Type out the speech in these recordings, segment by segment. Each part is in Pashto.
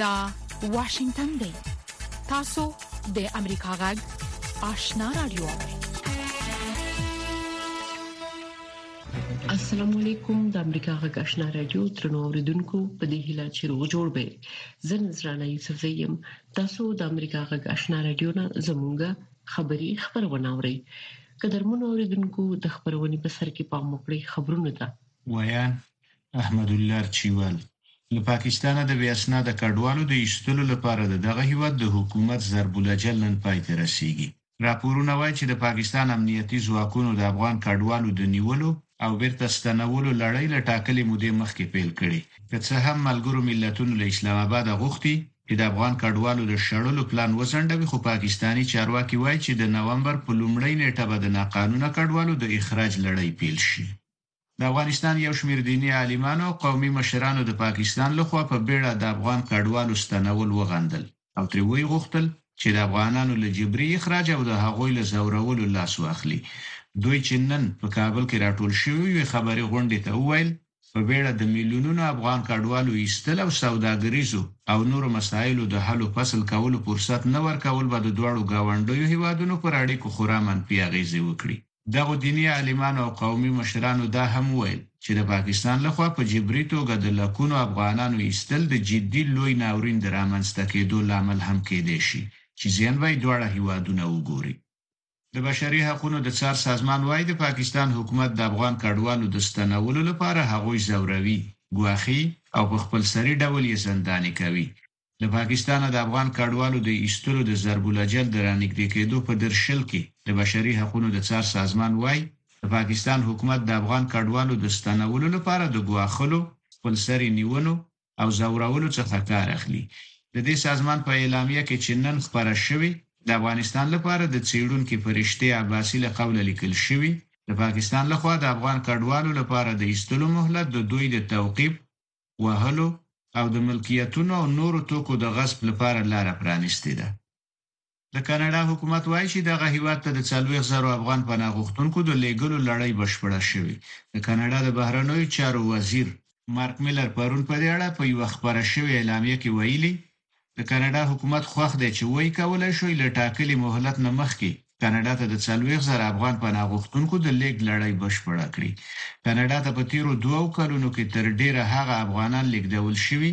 دا واشنگتن دی تاسو د امریکا غږ آشنا رادیو السلام علیکم د امریکا غږ آشنا رادیو ترنو اوریدونکو په دې هیله چې روغ جوړ به زه نذرانه یوسف زیم تاسو د امریکا غږ آشنا رادیو نه زمونږه خبری خبرونه اورئ قدرمن اوریدونکو د خبرونې په سر کې پام وکړئ خبرونه ده ویان احمد الله چیوال له پاکستانه د بې اسناده کډوالو د ایستلو لپاره د دغه هیواد د حکومت ضرب العجل نن پای ته رسیږي راپورونه وایي چې د پاکستان امنیتي ځواکونو د افغان کډوالو د نیولو او بیرته ستنولو لړۍ له ټاکلې مودې مخکې پیل کړې که څه هم ملګرو ملتونو له اسلام آباد غوښتي چې د افغان کډوالو د شړلو پلان وځنډوي، خو پاکستاني چارواکي وايي چې د نومبر په لومړۍ نېټه به د ناقانونه کډوالو د اخراج لړۍ پېل شي. د افغانستان یو شمېر دیني عالمانو او قومي مشرانو د پاکستان له خوا په بېړه د افغان کډوالو ستنول وغندل او ترې ویې غوښتل چې د افغانانو له جبري اخراج او د هغوی له ځورولو لاس واخلي. دوی چې نن په کابل کې راټول شوي وو، یوې خبري غونډې ته وویل، په بېړه د میلیونونو افغان کډوالو ایستل او سوداګریزو او نورو مسایلو د هلو فصل کولو فرصت نه ورکول به د دواړو ګاونډیو هېوادونو پر اړیکو خورا منفي اغېزې وکړي. دغو دیني عالمانو او قومي مشرانو دا هم وویل چې د پاکستان له خوا په جبري توګه د لکونو افغانانو ایستل د جدي لوی ناورین د رامنځته کېدو لامل هم کېدای شي چې زیان به یې دواړه هېوادونه وګوري. د بشري حقونو د څار سازمان وايي، د پاکستان حکومت د افغان کډوالو د ستنولو لپاره هغوی ځوروي، ګواښي او په خپلسري ډول یې زنداني کوي. له پاکستانه د افغان کډوالو د ایستلو د ضرب الاجل د رانږدې کېدو په درشل کې د بشري حقونو د څار سازمان وايي، د پاکستان حکومت د افغان کډوالو د ستنولو لپاره د ګواښلو، خپلسري نیونو او ځورولو څخه کار اخلي. د دې سازمان په اعلامیه کې چې نن خپره شوې، د افغانستان لپاره د څېړونکي فرشتې عباسي له قوله لیکل شوي، د پاکستان له خوا د افغان کډوالو لپاره د ایستلو مهلت د دوی د توقیف، وهلو او د ملکیتونو او نورو توکو د غصب لپاره لاره پرانیستې ده. د کاناډا حکومت وايي چې دغه هیواد ته د څلوېښت زرو افغان پناه غوښتونکو د لېږلو لړۍ بشپړه شوې. د کاناډا د بهرنیو چارو وزیر، مارک میلر پرون په دې اړه په یوه خپره شوې اعلامیه کې ویلي، د کاناډا حکومت خوښ دی چې ویی کولای شوی له ټاکلي مهلت نه مخکې کاناډا ته د څلوېښت زره افغان پناه غوښتونکو د لېږد لړۍ بشپړه کړي. کاناډا ته په تېرو دوو کلونو کې تر ډېره هغه افغانان لېږدول شوي،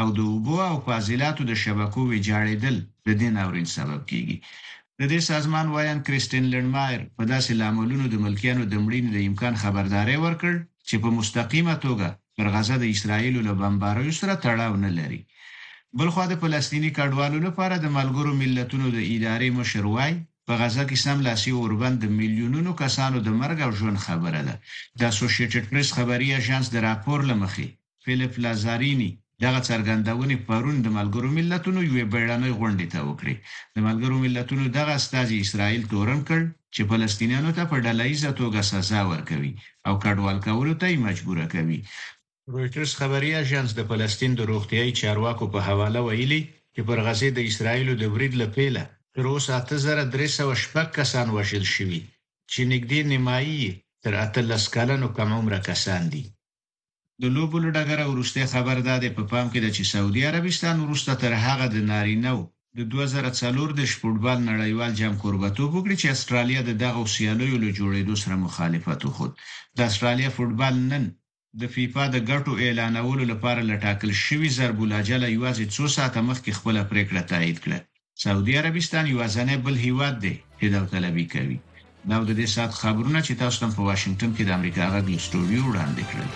او د اوبو او فاضلاتو د شبکو ویجاړېدل د دې ناورین سبب کېږي. د دې سازمان ویاند کریستین لنډمایر په داسې لاملونو د ملکیانو د مړینې د امکان خبرداری ورکړ چې په مستقیمه توګه پر غزه د اسراییلو له بمباریو سره تړاو نه لري. بلخوا د فلسطیني کډوالو لپاره د ملګرو ملتونو د ادارې مشر وايي، په غزه کې سملاسي اوربند د میلیونونو کسانو د مرګ او ژوند خبره ده. د اسوشیټډ پریس خبري اژانس د راپور له مخې، فیلیپ لازاریني دغه څرګندونې پرون د ملګرو ملتونو یوې بیړنۍ غونډې ته وکړې. د ملګرو ملتونو دغه استازي اسرائیل تورن کړ چې فلسطینیانو ته په ډله ییزه توګه سزا ورکوي او کډوال کولو ته یې مجبوره کوي. رویټرز خبري اژانس د فلسطین د روغتیايي چارواکو په حواله ویلي چې پر غزې د اسرائیلو د برید له پیله تر اوسه اته زره درې سوه شپږ کسان وژل شوي چې نږدې نیمايي یې تر اتلس کلنو کم عمره کسان دي. د لوبو له ډګره وروستی خبر دا دی، په پام کې ده چې سعودي عربستان وروسته تر هغه د نارینه و د دوه زره څلور دېرش فوټبال نړیوال جام کوربتوب وکړي چې اسټرالیا د دغو سیالیو له جوړېدو سره مخالفت وښود. د اسټرالیا فوټبال نن د فیفا د ګټو اعلانولو لپاره له ټاکل شوي ضرب الاجله یوازې څو ساعته مخکې خپله پرېکړه تایید کړه. سعودي عربستان یوازنی بل هیواد دی چې داوطلبي کوي دا د دې سات خبرونه چې تاسو تم په واشنگټن کې د امریکا غږ له سټوډیو وړاندې کړل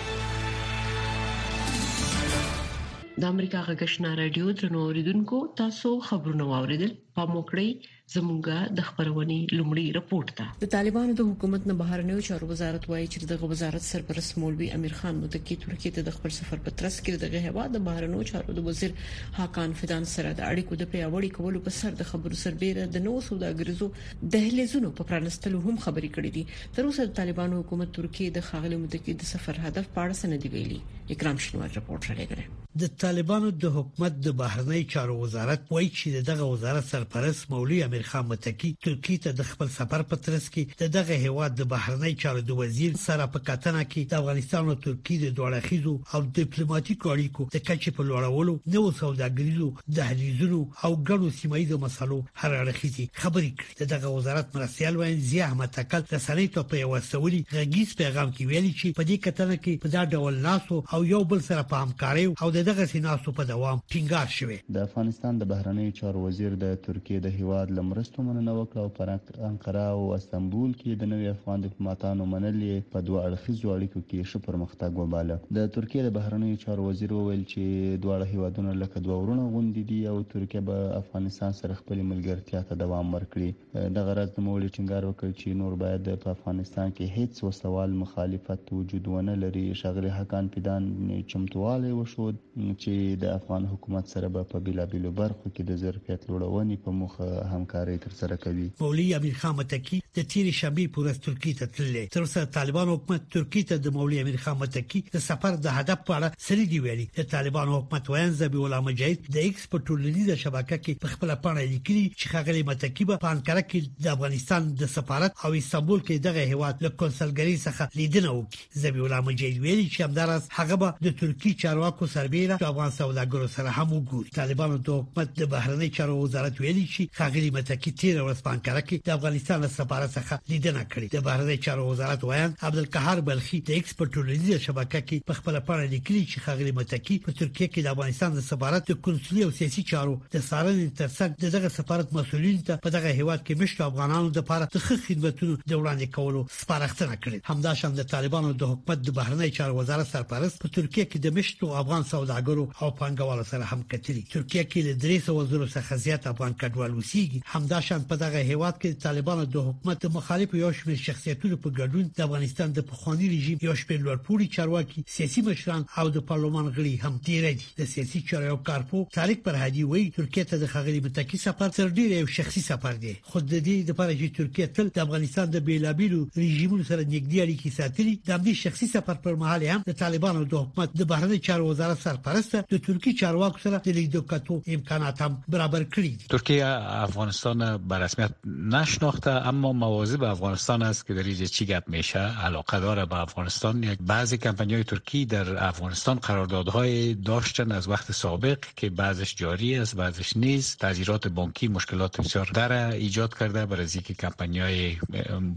د امریکا غږشنا رادیو ترنو اوریدونکو تاسو خبرونه واوریدل په موکړی زمونږه د خبرونې لومړی رپورت ده د طالبانو د حکومت نه بهرنیو چارو وزارت وایي چې دغه وزارت سرپرست مولوی امیر خان متکی ترکیه ته د خپل سفر په ترڅ کې دغه هوا د بهرنیو چارو د وزیر هاکان فدان سره د اړیکو د پیاوړي کولو په سر د خبرو سربېره د نوو سوداګریزو دهلیزونو په پرانستلو هم خبرې کړې دي تر اوسه د طالبانو حکومت ترکیه د خاغلی متکی د سفر هدف په اړه سندې ویلي اکرام شنوار رپورټ را لګره د طالبانو د حکومت د بهرنی چارو وزارت وایي چې دغه وزارت سرپرست مولوی امیر خان متکی ترکی ته د خپل سفر په ترڅ کې دغه هیواد د بهرنی چارو د وزیر سره په کتنه کې د افغانستان او ترکی د دوړخیزو او ډیپلوماټیکو اړیکو د کچې په لوړولو نوو سوداګریزو دهلیزونو او ګڼو سیمایي مسلو هر اړخیزي خبرې کړې دغه وزارت مرستيال وایي ضیا احمد تکل رسنۍ ته په یو استوري غږیز پیغام کې ویلي چې په دې کتنه کې په دا ډول ناسو او یو بل سره په همکارۍ او دغه سیناسو په دوام ټینګار شوی د افغانستان د بهرنیو چارو وزیر د ترکیې د هیواد لمرستو مننه وکړه او پر په انقره او استنبول کې د نوي افغان دیپلوماتانو منل یې په دوه اړخیزو اړیکو کې ښه پرمختګ وباله. د ترکیې د بهرنیو چارو وزیر وویل چې دواړه هېوادونه لکه دوه وروڼه غوندې دي او ترکیه به افغانستان سره خپلې ملګرتیا ته دوام ورکړي. دغه راز نوموړي ټینګار وکړ چې نور باید په افغانستان کې هېڅ وسلهوال مخالفت وجود ونه لري. ښاغلي هاکان فیدان چمتووالی وښود، چې د افغان حکومت سره به په بېلابېلو برخو کې د ظرفیت لوړونې په موخه همکارۍ ترسره کوي. مولوي امیر خان متقي د تېرې شنبې په ورځ ترکیې ته تللی. تر اوسه د طالبانو حکومت ترکیې ته د مولوي امیر خان متقي د سفر د هدف په اړه څه نه دي ویلي. د طالبانو حکومت ویاند ذبیح الله مجاهد د ایکس په ټولنیزه شبکه کې په خپله پاڼه لیکلي، چې ښاغلی متقي به په انقره کې د افغانستان د سفارت او استانبول کې د دغه هېواد له کونسلګرۍ څخه لیدنه وکړي. ذبیح الله مجید ویلي چې همداراز هغه به د ترکی چارواکو سربېره د افغان سوداګرو سره هم وګوري طالبانو د حکومت د بهرنی چارو وزارت ویلي چې خاغلی متکی تیر ورځ په انقره کې د افغانستان له سفارت څخه لیدنه کړې د بهرنی چارو وزارت ویاند عبدالقهار بلخي د ایکس په ټولنیزه شبکه کې په خپل پاڼه لیکلي چې خاغلی متکی په ترکیه کې د افغانستان د سفارت د کنسولي او سیاسي چارو د سارنې ترڅنګ دغه سفارت مسولین ته په دغه هیواد کې مشت افغانانو لپاره د خدمتونو د وړاندې کولو سپارښتنه کړې همداشان د طالبانو د حکومت د بهرنۍ چارو وزارت سرپرست په ترکیه کې د مشتو افغان سوداګرو او پانګوالو سره هم کتلي ترکیه کې له 300 زرو څخه زیات افغان کډوال اوسېږي همداشان په دغه هیواد کې د طالبانو د حکومت د مخالفو یو شمېر شخصیتونو په ګډون د افغانستان د پخواني رژیم یو شمېر لوړپوړي چارواکي سیاسي مشران او د پارلمان غړي هم تیرې دي د سیاسي چارو کارپو طارق پرهدي وایي ترکیه ته د خغلی متکی سفر تر ډیره یو شخصي سفر دی خو د دې لپاره چې ترکیه تل د افغانستان د بیلابیلو رژیمونو سره نږدې اړیکې ساتلي د همدې شخصي سفر پر مهال هم د طالبانو د حکومت د بهرنی چارو وزارت سرپرست د ترکیه چارواکو سره د لیدو کتو امکانات هم برابر کړي دي ترکیه افغانستان به رسمیت نشناخته اما مواظب افغانستان است که در اینجا چی گپ میشه علاقه داره به افغانستان یک بعضی کمپانی های ترکی در افغانستان قراردادهای داشتن از وقت سابق که بعضش جاری است بعضش نیست تغییرات بانکی مشکلات بسیار در ایجاد کرده برای اینکه کمپانی های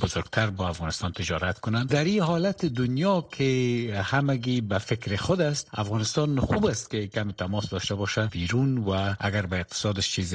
بزرگتر با افغانستان تجارت کنند در این حالت دنیا که همگی به فکر خود است افغانستان خوب است که کم تماس داشته باشه بیرون و اگر به اقتصادش چیز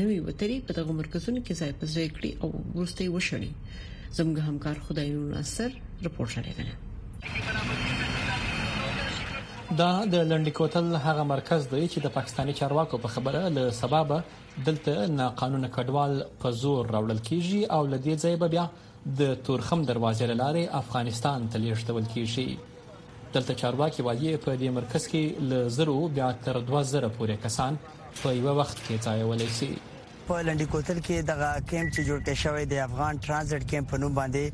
نوي وتري په دغه مرکزونو کې ځای په ځای کړي او ورسته وشړي زموږ همکار خدای نور ناصر رپورټ لري دا د لنډی کوتل هغه مرکز دی چې د پاکستاني چارواکو په خبره له سبب دلته ناقانونه کډوال په زور راوړل کیږي او لدې ځای به بیا د تورخم دروازې له لارې افغانستان ته لیږدول کیږي دلته چارواکي وايي په دې مرکز کې له زرو بیا تر 2000 پورې کسان په یو وخت کې ځایولای شي په لنډی کوتل کې دغه کیمپ چې جوړ کړی شوی د افغان ترانزیټ کیمپ په نوم باندې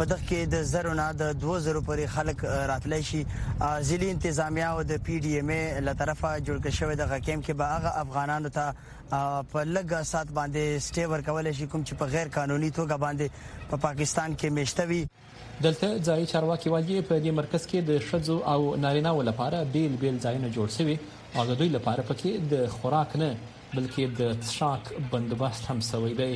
په دغه کې د زرو نه د 2000 پورې خلک راتلای شي ځلي انتظامیه او د پی ډی ایم ای له طرفه جوړ کړی شوی دغه کیمپ کې به هغه افغانانو ته په لږ سات باندې سټي ورکول شي کوم چې په غیر قانوني توګه باندې په پا پاکستان کې میشته وي دلته ځایي چارواکي وایي په دې مرکز کې د شذو او نارینه و لپاره بیل بیل ځایونه جوړ شوي او د دوی لپاره پکې د خوراک نه بلکې د څښاک بندوبست هم شوی دی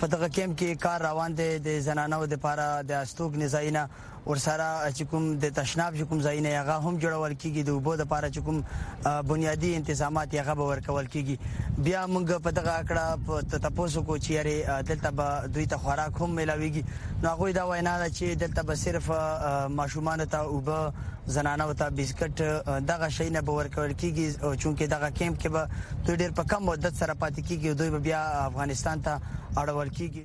په دغه کیمپ کې کار روان دی د زنانو لپاره د استوګ نزاینه ورسره چې کوم د تشناب چې کوم ځایونه یې هغه هم جوړول کیږي د اوبو لپاره چې کوم بنیادی انتظامات یې هغه به ورکول کیږي بیا موږ په دغه اکړه په تاسو کو چې یاري دلته به دوی ته خوراک هم ملاويږي نو هغه دا وینا ده چې دلته به صرف ماشومان ته اوبه زنانه ته بسکټ دغه شی نه به ورکول کیږي او چونکه دغه کیمپ کې به دوی ډیر په کم مدت سره پاتې کیږي دوی به بیا افغانستان ته اړول کیږي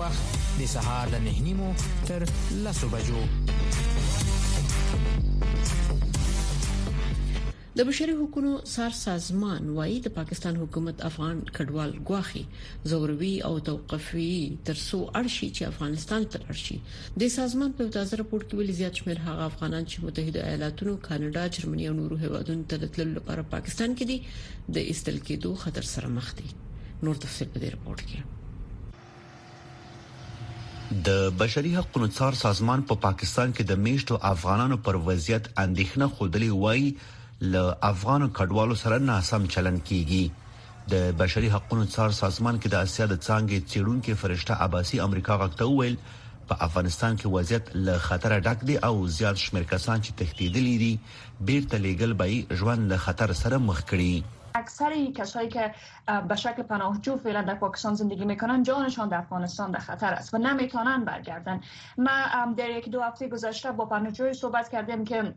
وخت د سهار له نه نیمو تر لسو بجو د بشري حقوقو سر سازمان وایي د پاکستان حکومت افغان کډوال غواخي زوروي او توقفي ترڅو ارشي چې افغانستان ته ارشي د سازمان په تازه راپور کې ویلي زیات شمېر هغه افغانان چې متحده ایالاتونو کاناډا جرمني او نورو هیوادونو ته د تللو لپاره پاکستان کې دي د استل کېدو خطر سره مخ دي نور تفصيل په دې رپورت کې د بشري حقونو څار سازمان په پاکستان کې د میشتو افغانانو پر وضعیت اندېښنه خودلې وایي له افغانو کډوالو سره ناسم چلند کیږي د بشري حقونو څار سازمان کې د اسیا د څنګه چیرونکو فرشته عباسي امریکا غږته ویل په افغانستان کې وضعیت له خطر ډک دی او زیات شمیر کسان چې تښتیدلي دي بیرته لیګل به ژوند له خطر سره مخ کړي اکثر کسایی که به شکل پناهجو فعلا در پاکستان زندگی میکنن جانشان در افغانستان در خطر است و نمیتونن برگردن ما در یک دو هفته گذشته با پناهجوی صحبت کردیم که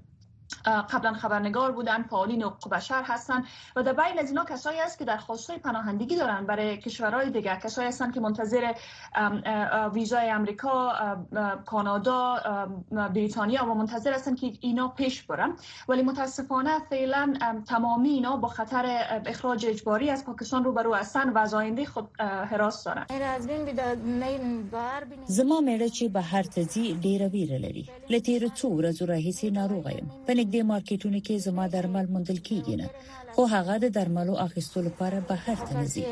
قبلا خبرنگار بودن فعالین حقوق بشر هستند و در بین از اینا کسایی است که در های پناهندگی دارن برای کشورهای دیگر کسایی هستند که منتظر ویزای امریکا کانادا بریتانیا و منتظر هستند که اینا پیش برن ولی متاسفانه فعلا تمامی اینا با خطر اخراج اجباری از پاکستان رو برو هستند و از آینده خود حراس دارند. زما میړه چی بهر ته ځی ډیره ویره لری له تیر څو ورځو راهیسی ناروغه یم په نږدې مارکیټونو کې زما درمل موندل کیږي نه خو هغه د درملو اخیستو لپاره بهر ته نه ځي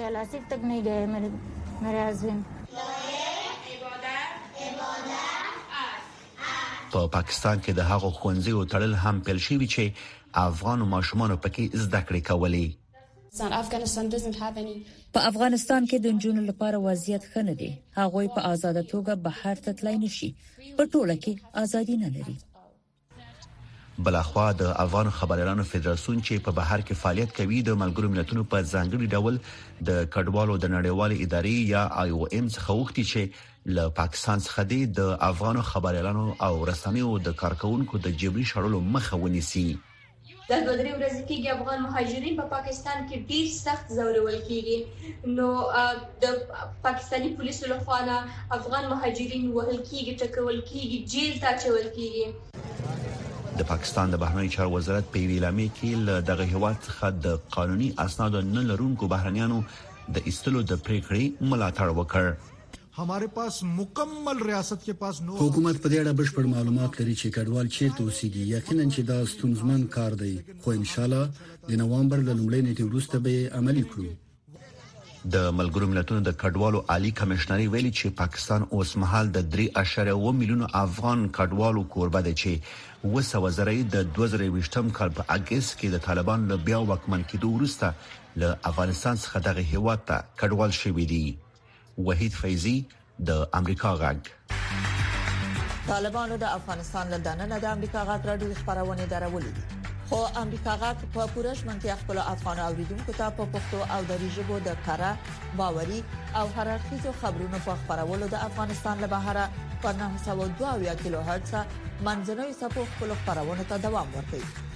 په پاکستان کې د هغو ښوونځیو تړل هم پیل شوي چې افغان ماشومان پکې زده کړې کولې. په افغانستان کې د نجونو لپاره وضعیت ښه نه دی هغوی په آزاده توګه بهر ته تلای نشي په ټوله کې ازادي نه لري بلخوا د افغان خبريالانو فدراسیون چې په بهر کې فعالیت کوي د ملګرو ملتونو په ځانګړي ډول د کډوالو د نړیوال ادارې یا آی او ام څخه وغوښتي چې له پاکستان څخه دې د افغانو خبريالانو او رسنیو د کارکونکو د جبري شړلو مخه ونیسي. دا دوه درې ورځې کېږي افغان مهاجرین په پاکستان کې ډیر سخت ځورول کېږي نو د پاکستاني پولیسو له خوا نه افغان مهاجرین وهل کېږي ټکول کېږي جیل ته اچول کېږي د پاکستان د بهرنیو چارو وزارت په ویلا مې کې له دغه هیواد څخه د قانوني اسنادو نه لرونکو بهرنیانو د ایستلو د پریکړې ملاتړ وکړ حکومت په دې اړه بشپړ معلومات لري چې کډوال چیرته اوسیږي، یقینا چې دا ستونزمن کار دی، خو ان شاء الله د نوامبر له لومړۍ نیټې وروسته به یې عملي کړو. د ملګرو ملتونو د کډوالو عالي کمېشنرۍ ویلي چې پاکستان اوسمهال د 3.9 میلیونو افغان کډوالو کوربه دی چې 200 زره یې د 2020 کال په اګست کې د طالبانو له بیا واکمن کېدو وروسته له افغانستان څخه دغه هېواد ته کډوال شوي دي. وحید فیضی د امریکا غږ طالبانو د افغانستان له دننه د امریکا غږ راډیو خبرونه درولې دي خو امریکا غږ په پوره ژمنتیا خپل افغان اوریدونکو ته په پښتو او دری ژبه د کره باوري او هررخیزو خبرونو په خبرولو د افغانستان له بهره په 902 کیلو هرتز منځنوي سپو خپل خبرونه ته دوام ورکړي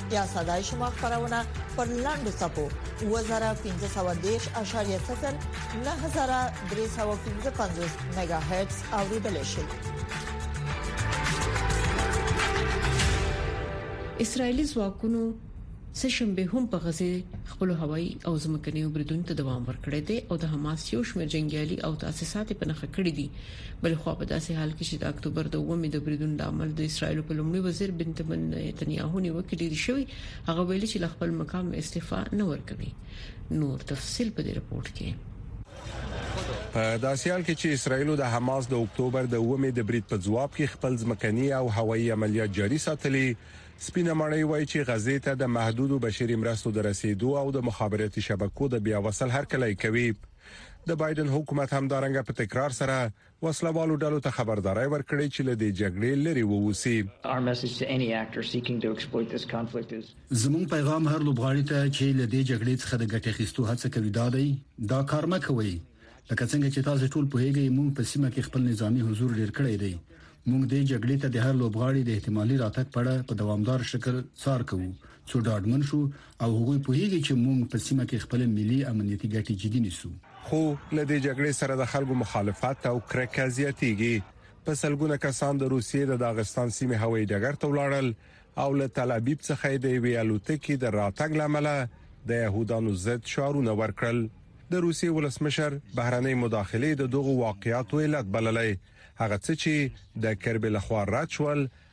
یا صداي شما خبرونه پر لاندو صفو 2015.0 9315 میگا هرتز اوریدل شي اسرایلی ځواکونو سه شنبه هم په غزه خپل هوایي او ځمکني بریدونو ته دوام ورکړی دی او د حماس یو شمېر جنگیالي او تاسیسات په نخښه کړی دي بل خو په داسې حال کې چې د اکتوبر د اومې د بریدون لامل د اسرایل په لومړي وزیر بنتمن نتنیاهو نیوکې ډېری شوی هغه ویلي چې خپل مقام استعفا نه ورکوي نور تفصيل په دې رپورت کې په داسې حال کې چې اسرایل د حماس د اکتوبر د اومې د برید په ځواب کې خپل ځمکني او هوایي عملیات جاري ساتلي سپینه مړی وایي چې غزې ته د محدودو بشري مرستو د رسیدو او د مخابراتي شبکو د بیا وصل هرکلی کوي د بایدن حکومت همدارنګه په تکرار سره وسله والو ډلو ته خبرداري ورکړې چې له دې جګړې لري ووسی زموږ پیغام هر لوبغاړي ته چې له دې جګړې څخه د ګټې اخیستو هڅه کوي دا دی دا کار مکوئ لکه څنګه چې تاسو ټول پوهیږئ موږ په سیمه کې خپل نظامی حضور ډیر کړی دی موږ دې جګړې ته د هر لوبغاړي د احتمالي راتګ په اړه په دوامدار شکل څار کوو څو ډاډمن شو او هغوی پوهیږي چې موږ په سیمه کې خپل ملي امنیتي ګټې جدي نیسو. خو له دې جګړې سره د خلکو مخالفت او کرکه زیاتیږي. په سلګونه کسان د روسیې د داغستان سیمې هوایي ډګر ته ولاړل او له تل ابیب څخه د وی الوتکې د راتګ لامل د يهودانو ضد شعارونه ورکړل د روسیې ولسمشر بهرنۍ مداخله د دغو واقعیاتو علت بللی هغه څه چې د کربل خو رد شول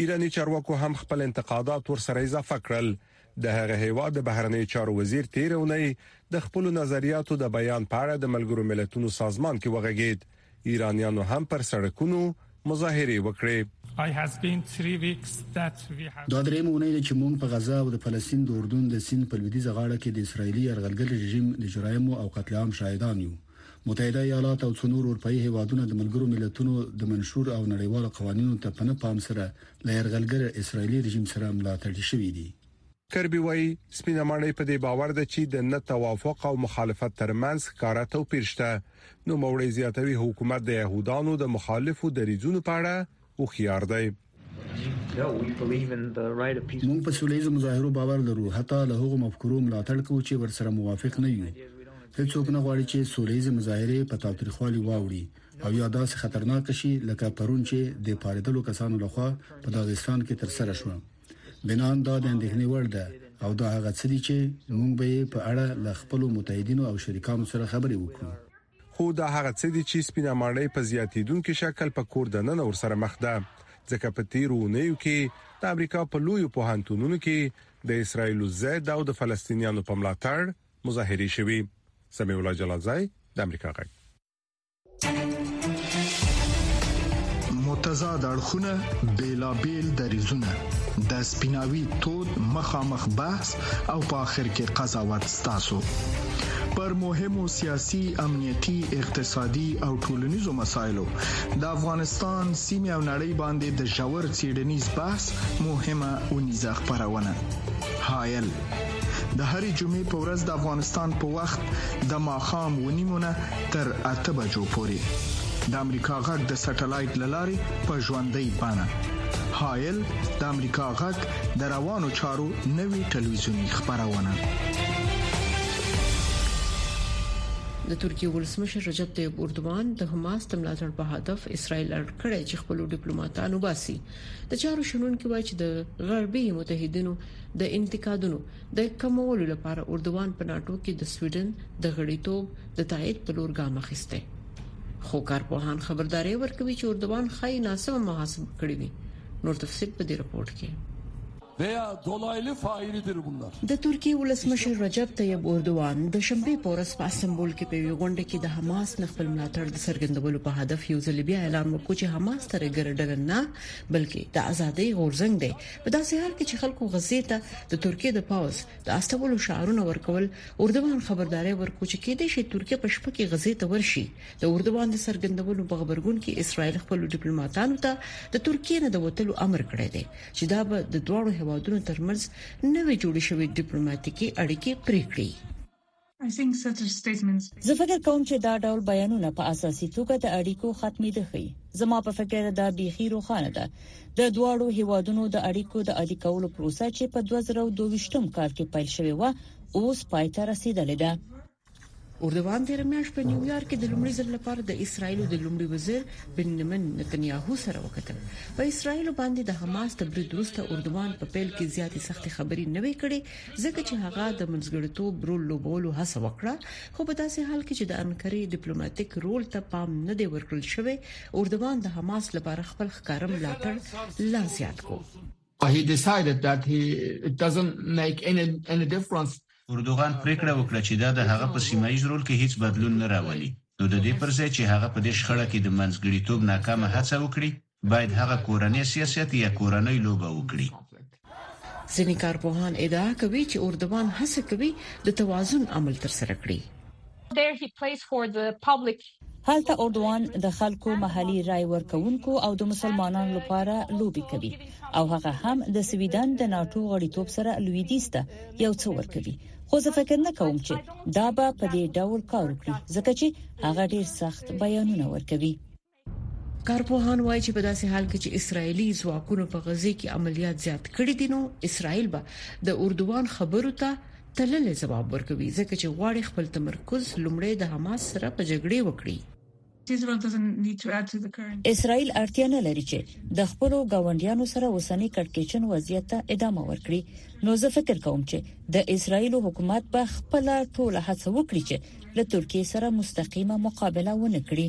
ایراني چارواکو هم خپل انتقادات ورسره اضافه کړل. د هغه هېواد د بهرنیو چارو وزیر تېره اونۍ د خپلو نظریاتو د بیان په اړه د ملګرو ملتونو سازمان کې وغږېد. ایرانیانو هم پر سړکونو مظاهرې وکړې. دا درېیمه اونۍ ده چې موږ په غزه او د فلسطین د اردن د سیند په لویدیځه غاړه کې د اسراییلي یرغلګر رژیم د جرایمو او قتل عام شاهدان یو. متحده ایالات او څو نور اروپאי هیوادونه د ملګرو ملتونو د منشور او نړیوالو قوانینو ته په نه پام سره له يرغلګر اسرایلی رژیم سره ملاتړي شوي دي کربي وایي سپینه ماڼۍ په دې باور ده چې د نه توافق او مخالفت ترمنځ ښکاره توپیر شته نو موړی زیاتوي حکومت د يهودانو د مخالفو دریځونو په اړه هوښیار دی. موږ په سوله ییزو مظاهرو باور لرو، حتی له هغو مفکورو ملاتړ کوو چې ورسره موافق نه یو. هیڅوک نه غواړي چې سوله ییزې مظاهرې په تاوتریخوالي واوړي او یا داسې خطرناکه شي لکه پرون چې د پارېدلو کسانو له خوا په داغستان کې ترسره شوه. بناً دا د اندېښنې وړ ده او دا هغه څه دي چې موږ به یې په اړه له خپلو متحدینو او شریکانو سره خبرې وکړو. خو دا هغه څه دي چې سپینه ماڼۍ په زیاتېدونکي شکل په کور دننه ورسره مخ ده، ځکه په تېرو اونیو کې د امریکا په لویو پوهنتونونو کې د اسراییلو ضد او د فلسطینیانو په ملاتړ مظاهرې شوې. سمیع الله جلالزی، د امریکا غږ. متضاد اړخونه، بېلابېل دریځونه، د سپیناوي تود مخامخ بحث او په اخر کې قضاوت ستاسو پر مهمو سیاسي، امنیتي، اقتصادي او ټولنیزو مسایلو د افغانستان سیمه او نړۍ باندې د جوړ چیډنیز بحث مهمه اونیزه خبرونه هایل د هرې جمعې په ورځ د افغانستان په وخت د ماخام ونیمونه تر اته بجو پورې د امریکا غږ د سټلایټ لارې په ژوندۍ بانه هایل د امریکا غږ د روانو چارو نوي ټلویزیوني خبرونه د ترکیه ولسمشر رجب طیب اردوغان د حماس د ملاتړ په هدف اسرائیل اړ کړی چې خپل ډیپلوماټانو باسي د چارو شنن کې وایي چې د غربي متحدینو د انتقادونو د کمولو لپاره اردوغان په ناتو کې د سویډن د غړیتوب د تایید په لور ګام اخیسته خو کارپوهان خبرداري ورکوي چې اردوغان خای ناسمه محاسبه کړې وي نور تفصيل په دې رپورت کې veya dolaylı failidir bunlar. د ترکیې ولسمشر رجب طیب اردوان د شنبې په ورځ په استنبول کې په یو غونډه کې د حماس نه خپل ملاتړ د څرګندولو په هدف یو ځل بیا اعلان وکړ چې حماس تر ګرډل نه بلکې د ازادۍ غورځنګ دی په داسې حال کې چې خلکو غزې ته د ترکیې د پاوز د استولو شعارونه ورکول اردوان خبرداري ورکړ چې کېدې شي ترکیه په شپه کې غزې ته ورشي د اردوان د سرګندونو په خبرګون کې اسرائیل خپل ډیپلوماټانو ته د ترکیې نه د وټلو امر کړی دی چې دا به د دوه هوادونو ترمنځ نوې جوړې شوې ډیپلوماټیکي اړیکې پرې کړي زه فکر کوم چې دا ډول بیانونه په اساسي توګه د اړیکو ختمې دي خي زما په فکر دا بيخي روخانه ده د دواړو هیوادونو د اړیکو د عادي کولو پروسه چې په 2022م کال کې پیل شوې و اوس پای ته رسیدلې ده اردوغان تیر میاشت په نیویارک کې د لومړي ځل لپاره د اسرایل د لومړي وزیر بنیامین نتنیاهو سره وکتل په اسرایل باندې د حماس د برید وروسته اردوغان په پیل کې زیاتې سختې خبرې نه وې کړې ځکه چې هغه د منځګړیتوب رول لوبولو هڅه وکړه خو په داسې حال کې چې د انکرې ډیپلوماټیک رول ته پام نه دی ورکړل شوی اردوغان د حماس لپاره خپل ښکارم ملاتړ لا زیات کو اردوغان پرېکړه وکړه چې دا د هغه په سیمه ییز رول کې هیڅ بدلون نه راولي، نو د دې پر ځای چې هغه په دې شخړه کې د منځګړیتوب ناکامه هڅه وکړي، باید هغه کورنی سیاست یا کورنۍ لوبه وکړي. ځینې کارپوهان ادعا کوي چې اردوان هڅه کوي د توازن عمل ترسره کړي. هلته اردوان د خلکو، محلي رای ورکوونکو او د مسلمانانو لپاره لوبې کوي او هغه هم د سویډن د ناټو غړیتوب سره لویدیځ ته یو څه ورکوي. خو زه فکر نه کوم چې دا به په دې ډول کار وکړي، ځکه چې هغه ډیر سخت بیانونه ورکوي. کارپوهان وايي چې په داسې حال کې چې اسرایلي ځواکونو په غزه کې عملیات زیات کړي دي، نو اسرایل به د اردوان خبرو ته تللی ځواب ورکوي ځکه چې غواړي خپل تمرکز لومړی د حماس سره په جګړې وکړي. اسرائیل اړتیا نه لري چې د خپلو ګاونډیانو سره اوسنی کړکېچن وضعیت ته ادامه ورکړي، نو زه فکر کوم چې د اسرائیل حکومت به خپله ټوله هڅه وکړي چې له ترکیې سره مستقیمه مقابله ونه کړي.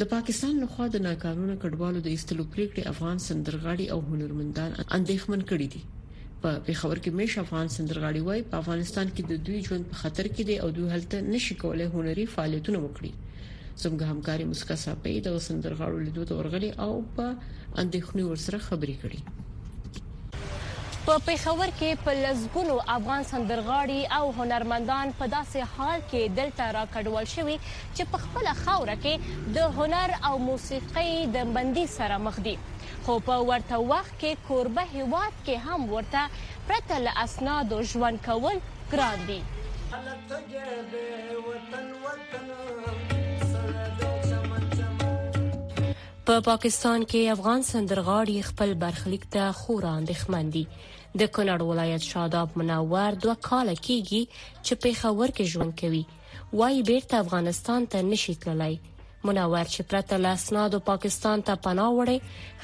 د پاکستان لخوا د ناقانونه کډوالو د ایستلو پریکړې افغان سندرغاړي او هنرمندان اندېښمن کړي دي په پیښور کې مېش افغان سندرغاړي وای په افغانستان کې د دوی ژوند په خطر کې دی او دوی هلته نشي کولای هنري فعالیتونه وکړي زموږ همکاري مسکا صاحبې د سندرغاړو لیدو ته ورغلي او په اندېښنې ورسره خبرې کړي په پېښور کې په لسګونو افغان سندرغاړي او هنرمندان په داسې حال کې دلته راکډوال شوي چې په خپله خاوره کې د هنر او موسیقۍ د بندیز سره مخ دي خو په ورته وخت کې کوربه هیواد کې هم ورته پرته له اسنادو ژوند کول ګران دي په پا پاکستان کې افغان سندرغاړي خپل برخلیک ته خورا اندېښمن دي د کونړ ولایت شاداب منور دوه کاله کیږي چې پیښور کې ژوند کوي وایي بیرته افغانستان ته نشي تللی منور چې پرته له اسنادو پاکستان ته پناه وړي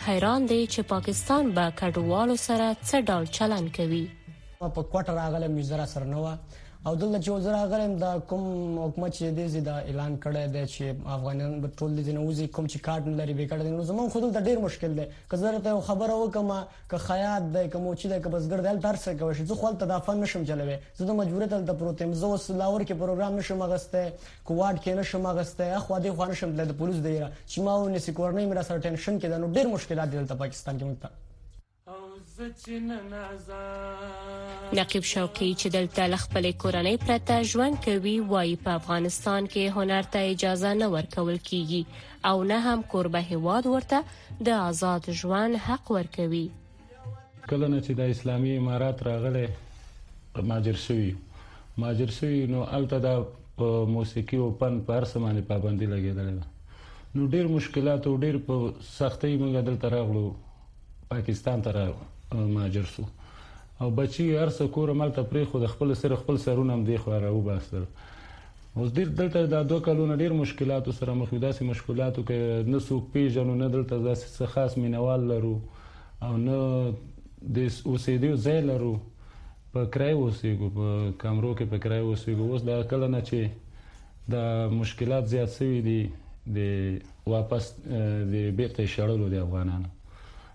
حیران دی چې پاکستان به کډوالو سره څه ډول چلن کوي په کوټه راغله مې زرا سره نه و او دلته چې زه راغلی یم دا کوم حکومت چې دې زی دا اعلان کړی دی چې افغانان به ټول دې نه وځي کوم چې کارت نه لري به کړی نو زمونږ خو دلته ډیر مشکل دی که زه ته خبره وکم که خیاط دی که موچی دی که بسګر دی تر څه کوي چې زه خپل تدافن نشم چلوي زه د مجبوریت تل د پروتم زه اوس لاور کې پروګرام نشم غسته کوارد کې نشم غسته اخو دې خو نشم د پولیس دی چې ما ونې سکورنې مې را سره ټینشن کې دا نو ډیر مشکلات دلته پاکستان کې مونږ نقیب شوقي چې دلته له خپلې کورنۍ پرته ژوند کوي وایي په افغانستان کې هنر ته اجازه نه ورکول کیږي او نه هم کوربه هیواد ورته د آزاد ژوند حق ورکوي کله نه چې د اسلامي امارات راغله ماجر شوی ماجر شوی نو الته دا په موسیقي او فن په هر څه باندې پابندي لګېدلې ده نو ډېر مشکلات او ډېر په سختۍ موږ دلته راغلو پاکستان ته را مهاجر سو او بچي یې هر څه کور هملته پرېښود، خپل سره خپل سرونه هم دې خوا را وباستل. اوس ډېر دلته دا دوه کلونه ډېر مشکلاتو سره مخ یو، داسې مشکلاتو که نه څوک پېژنو، نه دلته داسې څه خاص مینه وال لرو او نه د اوسېدو ځای لرو، په کرایه اوسېږو، په کمرو کې په کرایه اوسېږو. اوس دا کله نه چې د مشکلات زیات سوي دي د واپس د بیرته شړلو د افغانانو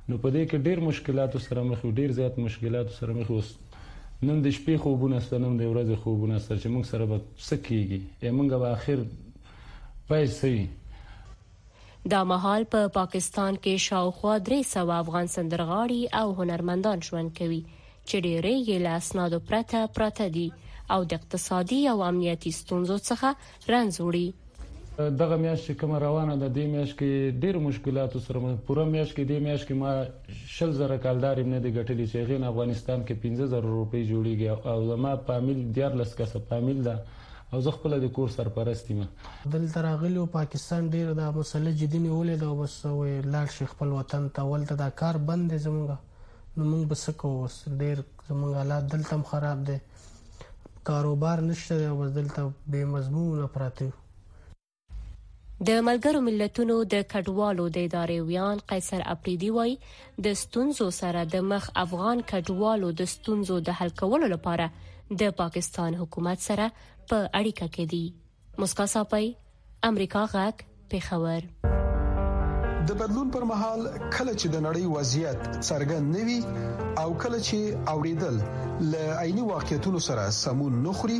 نو په دې کې ډیر مشکلات سره مخ یو ډیر زیات مشکلات سره مخ اوس نن د شپې خوبونه سره نن د ورځې خوبونه سره چې موږ سره به سکیږي یا موږ به اخر پای سي دا مهال په پاکستان کې شاوخوا درې سوه افغان سندرغاړي او هنرمندان ژوند کوي چې ډېری یې له اسنادو پرته پراته دي او د اقتصادي او امنیتي ستونزو څخه رنځ وړي. دغه میاشت چې کومه روانه ده دې میاشت کې ډېرو مشکلاتو سره مخ پوره میاشت کې دې میاشت کې ما شل زره کالداریم نه دي ګټلي چې هغې نه افغانستان کې پنځه زره روپۍ جوړېږي او زما فامیل دیارلس کسه فامیل ده او زه خپله د کور سرپرست يمه. دلته راغلي او پاکستان ډيره دا مسله جدي نيولې ده او بس وي لاړ شي خپل وطن ته او هلته دا کار بند دی زمونږ نو مونږ به څه کوو بس ډير زمونږ حالات دلته هم خراب دی کاروبار نشته دی او بس دلته بي مضمونه پراته يو. د ملګرو ملتونو د کډوالو د ادارې ویان قیصر اپریدي وایي د ستونزو سره د مخ افغان کډوالو د ستونزو د حل کولو لپاره د پاکستان حکومت سره په اړیکه کې دي مسکا صاحب امریکا غاک پیښور د بدلون پر مهال کله چې د نړۍ وضعیت څرګند نه وي او کله چې اوریدل ل عیني واقعیتونو سره سمون نخري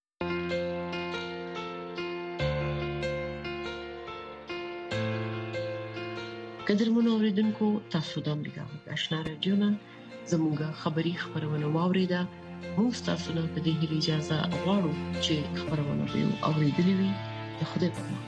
قدرمن اوریدونکو تاسو د امریکا غږ آشنا رادیو نه زموږه خبری خبرونه واوریده موږ تاسو نه په دې اجازه غواړو چې خبرونه به اوریدلې وي خدای په